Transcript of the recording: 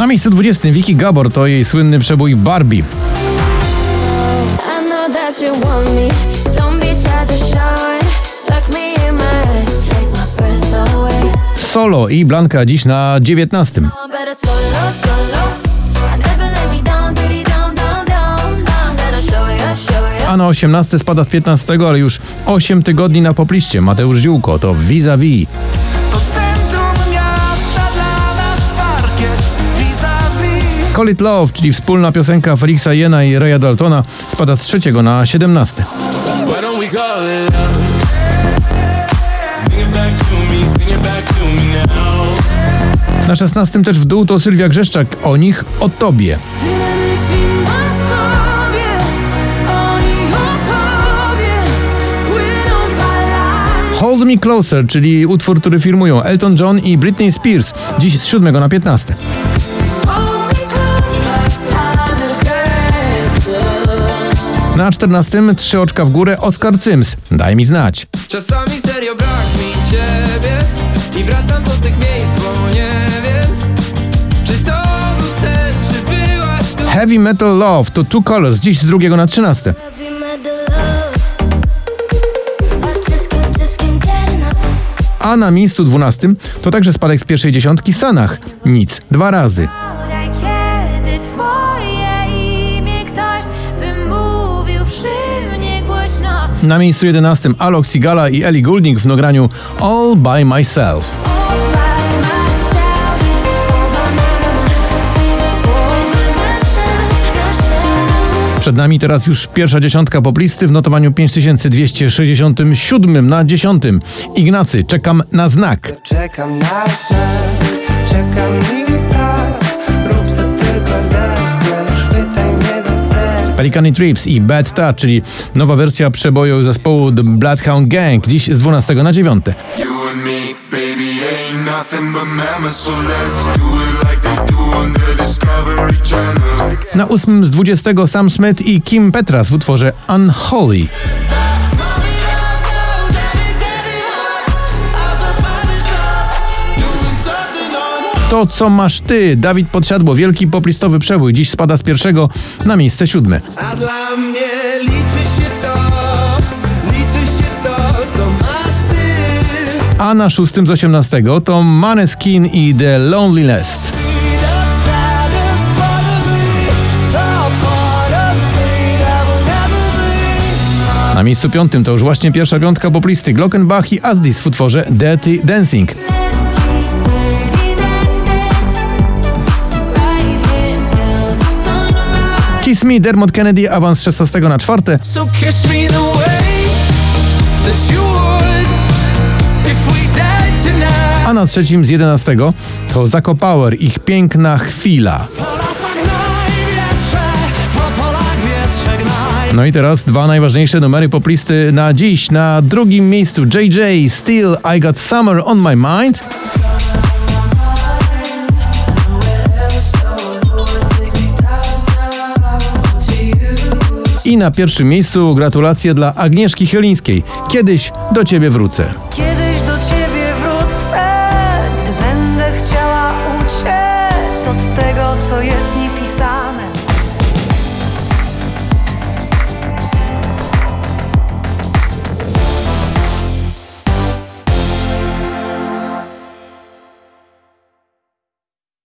Na miejscu 20 Vicky Gabor to jej słynny przebój Barbie. Solo i Blanka dziś na 19. Oh, better solo, solo. I never let me down, diddy down, down, down. I'm gonna show you, show you. A na 18 spada z 15, ale już 8 tygodni na popliście. Mateusz Ziółko to vis-a-vis. To centrum Call It Love, czyli wspólna piosenka Felixa Jena i Raya Daltona, spada z 3 na 17. Why don't we call it love? Sing it back to me, sing it back to me now. Na 16 też w dół to Sylwia Grzeszczak, o nich, o tobie. Hold Me Closer, czyli utwór, który firmują Elton John i Britney Spears, dziś z 7 na 15. Na 14 trzy oczka w górę Oscar Sims, daj mi znać. Czasami serio brak mi ciebie I wracam do tych miejsc, bo nie wiem Czy to był sen, czy byłaś tu Heavy Metal Love to Two Colors, dziś z 2 na 13. Heavy metal love. I just can't, just can't get enough. A na miejscu 12 to także spadek z pierwszej dziesiątki Sanach, nic, dwa razy. Na miejscu 11 Alok Sigala i Ellie Goulding w nagraniu All By Myself. Przed nami teraz już pierwsza dziesiątka poplisty w notowaniu 5267 na 10. Ignacy, czekam na znak. Czekam na znak, czekam Pelicany Trips i Bad Touch, czyli nowa wersja przeboju zespołu The Bloodhound Gang, dziś z 12 na 9. You and me, baby, ain't nothing but mammals, so let's do it like they do on the Discovery Channel. Na 8 z 20 Sam Smith i Kim Petras w utworze Unholy. To co masz ty, Dawid Podsiadło, wielki poplistowy przebój, dziś spada z pierwszego na miejsce siódme. A dla mnie liczy się to Liczy się to, co masz ty. A na szóstym z 18 to Maneskin i The never be Na miejscu piątym to już właśnie pierwsza piątka poplisty Glockenbach i Asdis w utworze Dirty Dancing. Kiss Me, Dermot Kennedy, awans z 16 na czwarte. So kiss me the way that you would If we died tonight A na trzecim z 11 to Zako Power, ich piękna chwila. No i teraz dwa najważniejsze numery poplisty na dziś. Na drugim miejscu JJ, Still I Got Summer on My Mind. I na pierwszym miejscu gratulacje dla Agnieszki Chylińskiej. Kiedyś do ciebie wrócę. Kiedyś do ciebie wrócę, gdy będę chciała uciec od tego, co jest niepisane.